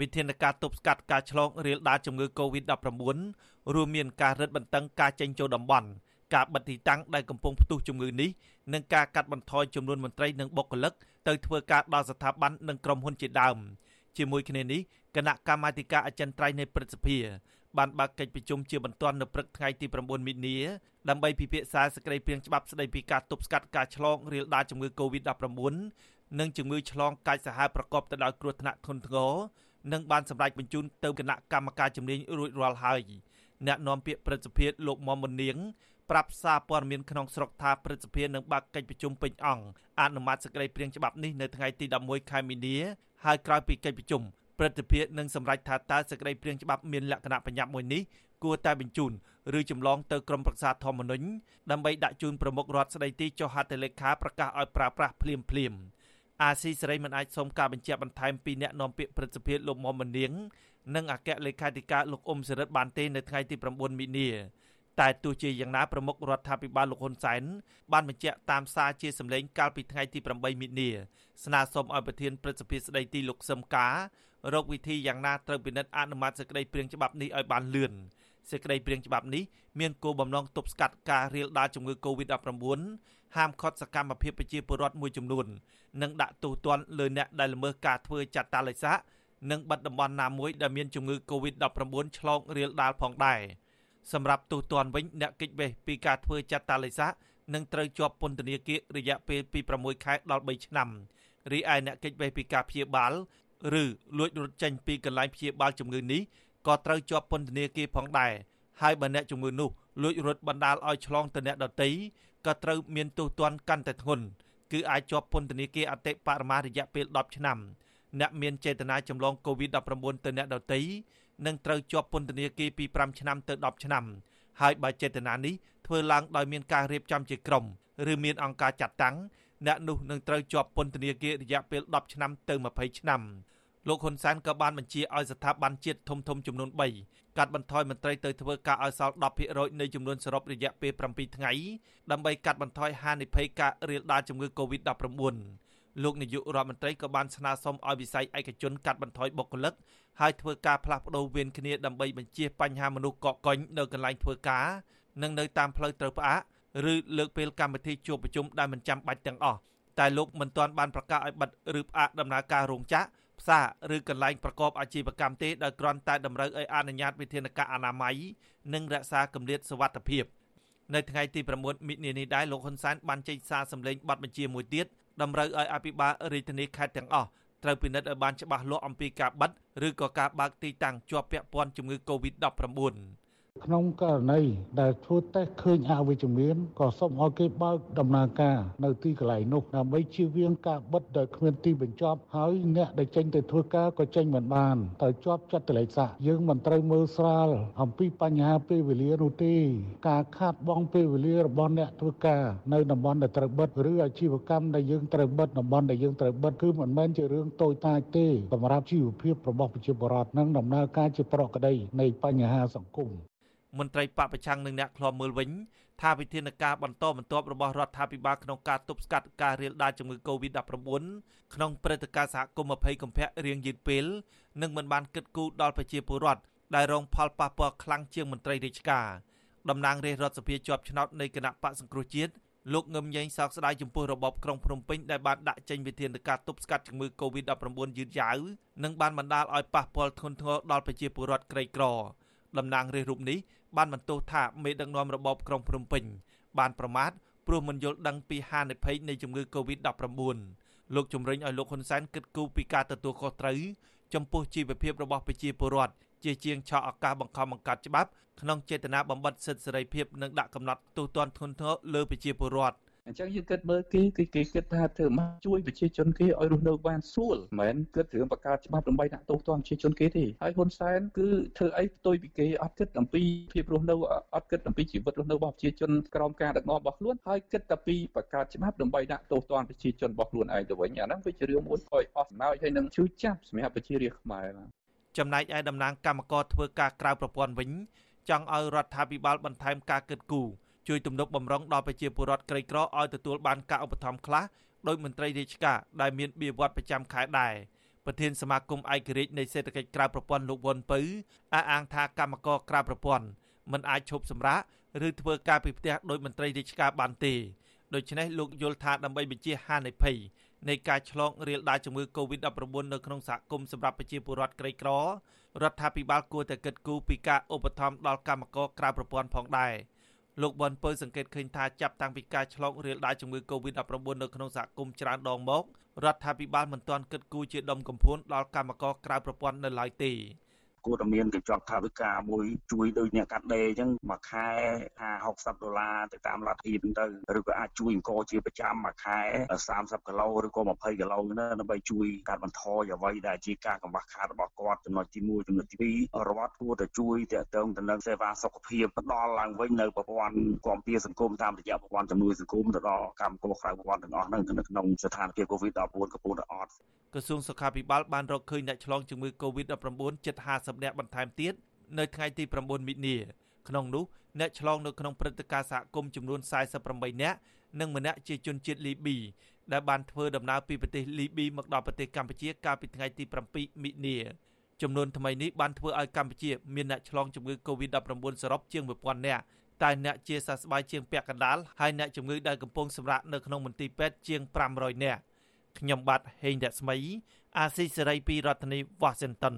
វិធានការទប់ស្កាត់ការឆ្លងរាលដាលជំងឺ Covid-19 រួមមានការរឹតបន្តឹងការចេញចូលតំបន់ការបិទទីតាំងដែលកំពុងផ្ទុះជំងឺនេះនិងការកាត់បន្ថយចំនួនមន្ត្រីនិងបុគ្គលិកទៅធ្វើការដល់ស្ថាប័ននិងក្រុមហ៊ុនជាដើមជាមួយគ្នានេះគណៈកម្មាធិការអចិន្ត្រៃយ៍នៃព្រឹទ្ធសភាបានបើកកិច្ចប្រជុំជាបន្ទាន់នៅព្រឹកថ្ងៃទី9មីនាដើម្បីពិភាក្សាសេចក្តីព្រាងច្បាប់ស្តីពីការទប់ស្កាត់ការឆ្លងរាលដាលជំងឺ Covid-19 និងជំងឺឆ្លងកាចសាហាវប្រកបទៅដោយគ្រោះថ្នាក់ធ្ងន់ធ្ងរ និងបានសម្រេចបញ្ជូនទៅគណៈកម្មការជំនាញរួចរាល់ហើយអ្នកនាំពាក្យព្រឹទ្ធសភាលោកមុំមុននាងប្រាប់សារព័ត៌មានក្នុងស្រុកថាព្រឹទ្ធសភានឹងបើកកិច្ចប្រជុំពេញអង្គអនុម័តសេចក្តីព្រាងច្បាប់នេះនៅថ្ងៃទី11ខែមីនាហើយក្រោយពីកិច្ចប្រជុំព្រឹទ្ធសភានឹងសម្រេចថាតើសេចក្តីព្រាងច្បាប់មានលក្ខណៈបញ្ញត្តិមួយនេះគួរតែបញ្ជូនឬចម្លងទៅក្រមប្រឹក្សាធម្មនុញ្ញដើម្បីដាក់ជូនប្រមុខរដ្ឋស្ដីទីចុះហត្ថលេខាប្រកាសឲ្យប្រើប្រាស់ភ្លាមភ្លាម អាស៊ីសេរីមិនអាចសុំការបញ្ជាក់បន្ថែមពីអ្នកនាំពាក្យព្រឹទ្ធសភាលោកមុំមនាង និងអគ្គលេខាធិការលោកអ៊ុំសិរិទ្ធបានទេនៅថ្ងៃទី9មីនាតែទោះជាយ៉ាងណាប្រមុខរដ្ឋាភិបាលលោកហ៊ុនសែនបានបញ្ជាក់តាមសារជាសម្លេងកាលពីថ្ងៃទី8មីនាស្នើសុំឲ្យប្រធានព្រឹទ្ធសភាស្ដីទីលោកសឹមការរកវិធីយ៉ាងណាត្រូវពិនិត្យអនុម័តសេចក្តីព្រាងច្បាប់នេះឲ្យបានលឿន សេចក្តីព្រាងច្បាប់នេះមានគោលបំណងទប់ស្កាត់ការរាលដាលជំងឺ Covid-19 ហាមឃាត់សកម្មភាពប្រជាពលរដ្ឋមួយចំនួននិងដាក់ទោសទណ្ឌលើអ្នកដែលល្មើសការធ្វើចាត់តាឡេសានិងបិទតំបន់ណាមួយដែលមានជំងឺ Covid-19 ឆ្លងរាលដាលផងដែរសម្រាប់ទោសទណ្ឌវិញអ្នកកិច្ចវេះពីការធ្វើចាត់តាឡេសានឹងត្រូវជាប់ពន្ធនាគាររយៈពេលពី6ខែដល់3ឆ្នាំរីឯអ្នកកិច្ចវេះពីការព្យាបាល ឬលួចរត់ចេញពីកន្លែងព្យាបាលជំងឺនេះ ក៏ត្រូវជាប់ពន្ធនាគារផងដែរហើយបើអ្នកជំងឺនោះលួចរត់បណ្ដាលឲ្យឆ្លងទៅអ្នកដទៃក៏ត្រូវមានទោសទណ្ឌកាន់តែធ្ងន់គឺអាចជាប់ពន្ធនាគារអតិបរមារយៈពេល10ឆ្នាំអ្នកមានចេតនាចម្លង COVID-19 ទៅអ្នកដទៃនឹងត្រូវជាប់ពន្ធនាគារពី5ឆ្នាំទៅ10ឆ្នាំហើយបើចេតនានេះធ្វើឡើងដោយមានការរៀបចំជាក្រុមឬមានអង្គការចាត់តាំងអ្នកនោះនឹងត្រូវជាប់ពន្ធនាគាររយៈពេល10ឆ្នាំទៅ20ឆ្នាំ លោកហ៊ុនសែនក៏បានបញ្ជាឲ្យស្ថាប័នជាតិធំធំចំនួន3កាត់បន្ថយមន្ត្រីទៅធ្វើការឲ្យសល់10%នៃចំនួនសរុបរយៈពេល7ថ្ងៃដើម្បីកាត់បន្ថយហានិភ័យការរាលដាលជំងឺ Covid-19 លោកនាយករដ្ឋមន្ត្រីក៏បានស្នើសុំឲ្យវិស័យឯកជនកាត់បន្ថយបុគ្គលិកហើយធ្វើការផ្លាស់ប្តូរវេនគ្នាដើម្បីបញ្ជៀសបញ្ហាមនុស្សកកកុញនៅកន្លែងធ្វើការនិងនៅតាមផ្លូវត្រូវផ្អាកឬលើកពេលកម្មវិធីជួបប្រជុំដែលមិនចាំបាច់ទាំងអស់តែលោកមិនទាន់បានប្រកាសឲ្យបិទឬផ្អាកដំណើរការរោងចក្រ ផ្សារឬកន្លែងប្រកបអាជីវកម្មទេដោយគ្រាន់តែតម្រូវឲ្យអនុញ្ញាតវិធានការអនាម័យនិងរក្សាគម្លាតសុវត្ថិភាពនៅថ្ងៃទី9មិនិនានេះដែរលោកហ៊ុនសែនបានចេញសារសម្លេងប័ណ្ណបញ្ជាមួយទៀតតម្រូវឲ្យអភិបាលរាជធានីខេត្តទាំងអស់ត្រូវពិនិត្យឲ្យបានច្បាស់លាស់អំពីការបិទឬក៏ការបើកទីតាំងជាប់ពាក់ព័ន្ធជំងឺ Covid-19 ក្នុងករណីដែលធ្វើតេស្តឃើញអវិជ្ជមានក៏សូមឲ្យគេបើកដំណើរការនៅទីកន្លែងនោះដើម្បីជៀសវាងការបិទដោយគ្មានទីបញ្ចប់ហើយអ្នកដែលចេញទៅធ្វើការក៏ចេញមិនបានត្រូវជាប់ចាត់តលេខសាយើងមិនត្រូវមើលស្រាលអំពីបញ្ហាពេលវេលានោះទេការខាតបង់ពេលវេលារបស់អ្នកធ្វើការនៅតំបន់ដែលត្រូវបិទឬអាជីវកម្មដែលយើងត្រូវបិទតំបន់ដែលយើងត្រូវបិទគឺមិនមែនជារឿងតូចតាចទេសម្រាប់ជីវភាពរបស់ប្រជាពលរដ្ឋនិងដំណើរការជាប្រក្រតីនៃបញ្ហាសង្គម មន្ត្រីបពប្រឆាំងនិងអ្នកឃ្លាំមើលវិញថាវិធានការបន្តបន្ទាប់របស់រដ្ឋាភិបាលក្នុងការទប់ស្កាត់ការរាលដាលជំងឺ Covid-19 ក្នុងព្រឹត្តិការណ៍សហគមន៍20កុម្ភៈរៀងយឺតពេលនឹងមិនបានគិតគូរដល់ប្រជាពលរដ្ឋដែលរងផលប៉ះពាល់ខ្លាំងជាងមន្ត្រីរាជការតំណាងរាជរដ្ឋសភាជាប់ឆ្នោតនៃគណៈបកសង្គ្រោះជាតិលោកងឹមញែងសោកស្ដាយចំពោះរបបក្រុងភ្នំពេញដែលបានដាក់ចេញវិធានការទប់ស្កាត់ជំងឺ Covid-19 យឺតយ៉ាវនិងបានបណ្ដាលឲ្យប៉ះពាល់ធ្ងន់ធ្ងរដល់ប្រជាពលរដ្ឋក្រីក្រតំណាងរាជរូបនេះ បានបន្ទោសថាមេដឹកនាំរបបក្រុងភ្នំពេញ បានប្រមាថព្រោះមិនយល់ដឹងពីហានិភ័យនៃជំងឺ Covid-19 លោកជំរិញឲ្យលោកហ៊ុនសែនគិតគូរពីការទទួលខុសត្រូវចំពោះជីវភាពរបស់ប្រជាពលរដ្ឋជាជាងឆក់ឱកាសបង្ខំបង្កាត់ច្បាប់ក្នុងចេតនាបំបត្តិសិទ្ធិសេរីភាពនិងដាក់កំណត់ទោសទណ្ឌធ្ងន់ធ្ងរលើប្រជាពលរដ្ឋ អញ្ចឹងយើងគិតមើលគេគឺគេគិតថាធ្វើមកជួយប្រជាជនគេឲ្យរស់នៅបានស្រួលមិនមែនគិតរឿងបង្កើតច្បាប់ដើម្បីដាក់ទោសទណ្ឌប្រជាជនគេទេហើយហ៊ុនសែនគឺធ្វើអីផ្ទុយពីគេអត់គិតអំពីភាពរស់នៅអត់គិតអំពីជីវិតរស់នៅរបស់ប្រជាជនក្រោមការដឹកនាំរបស់ខ្លួនហើយគិតតែពីបង្កើតច្បាប់ដើម្បីដាក់ទោសទណ្ឌប្រជាជនរបស់ខ្លួនឯងទៅវិញអាហ្នឹងវាជារឿងមួយឲ្យអស់សំណើចហើយនឹងឈឺចាប់សម្រាប់ប្រជារាស្ត្រខ្មែរចំណែកឯតំណាងកម្មករធ្វើការក្រៅប្រព័ន្ធវិញចង់ឲ្យរដ្ឋាភិបាលបន្ថែមការគិតគូរ ជួយទំនុកបំរុងដល់ប្រជាពលរដ្ឋក្រីក្រឲ្យទទួលបានការឧបត្ថម្ភខ្លះដោយមន្ត្រីរាជការដែលមានបៀវត្សប្រចាំខែដែរប្រធានសមាគមឯករាជ្យនៃសេដ្ឋកិច្ចក្រៅប្រព័ន្ធលោកវ៉ុនពៅអះអាងថាកម្មករក្រៅប្រព័ន្ធមិនអាចឈប់សម្រាកឬធ្វើការពីផ្ទះដោយមន្ត្រីរាជការបានទេដូច្នេះលោកយល់ថាដើម្បីបញ្ជាហានិភ័យនៃការឆ្លងរាលដាលជំងឺ Covid-19 នៅក្នុងសហគមន៍សម្រាប់ប្រជាពលរដ្ឋក្រីក្ររដ្ឋាភិបាលគួរតែគិតគូរពីការឧបត្ថម្ភដល់កម្មករក្រៅប្រព័ន្ធផងដែរ លោកបនពើសង្កេតឃើញថាចាប់តាំងពីការឆ្លងរាលដាលជំងឺ Covid-19 នៅក្នុងសហគមន៍ច្រើនដងមករដ្ឋាភិបាលមិនទាន់គិតគូរជាដុំកំភួនដល់កម្មករក្រៅប្រព័ន្ធនៅឡើយទេ គួរតែមានកញ្ចក់ថវិកាមួយជួយដូចអ្នកកាត់ដេរអញ្ចឹងមួយខែ50 60ដុល្លារទៅតាមលទ្ធភាពទៅឬក៏អាចជួយអង្គជាប្រចាំមួយខែ30គីឡូឬក៏20គីឡូណាដើម្បីជួយកាត់បន្ថយអ្វីដែលជាការកង្វះខាតរបស់គាត់ចំណុចទី1ចំណុចទី2រដ្ឋគួរតែជួយតាក់ទងទៅនឹងសេវាសុខភាពផ្ដល់ឡើងវិញនៅប្រព័ន្ធគាំពារសង្គមតាមរយៈប្រព័ន្ធជំនួយសង្គមទៅដល់កម្មករក្រៅប្រព័ន្ធទាំងអស់ហ្នឹងនៅក្នុងស្ថានភាព COVID-19 កំពុងតែអត់ ក្រសួងសុខាភិបាលបានរកឃើញអ្នកឆ្លងជំងឺ COVID-19 ជិត50នាក់បន្ថែមទៀតនៅថ្ងៃទី9មិនិនាក្នុងនោះអ្នកឆ្លងនៅក្នុងព្រឹត្តិការណ៍សហគមន៍ចំនួន48នាក់និងម្នាក់ជាជនជាតិលីប៊ីដែលបានធ្វើដំណើរពីប្រទេសលីប៊ីមកដល់ប្រទេសកម្ពុជាកាលពីថ្ងៃទី7មិនិនាចំនួនថ្មីនេះបានធ្វើឲ្យកម្ពុជាមានអ្នកឆ្លងជំងឺ Covid-19 សរុបជាង1000នាក់តែអ្នកជាសះស្បើយជាងពាក់កណ្ដាលហើយអ្នកជំងឺដែលកំពុងសម្រាកនៅក្នុងមន្ទីរពេទ្យជាង500នាក់ ខ្ញុំបាទហេងរស្មី អាស៊ីសេរីពីរដ្ឋធានី Washington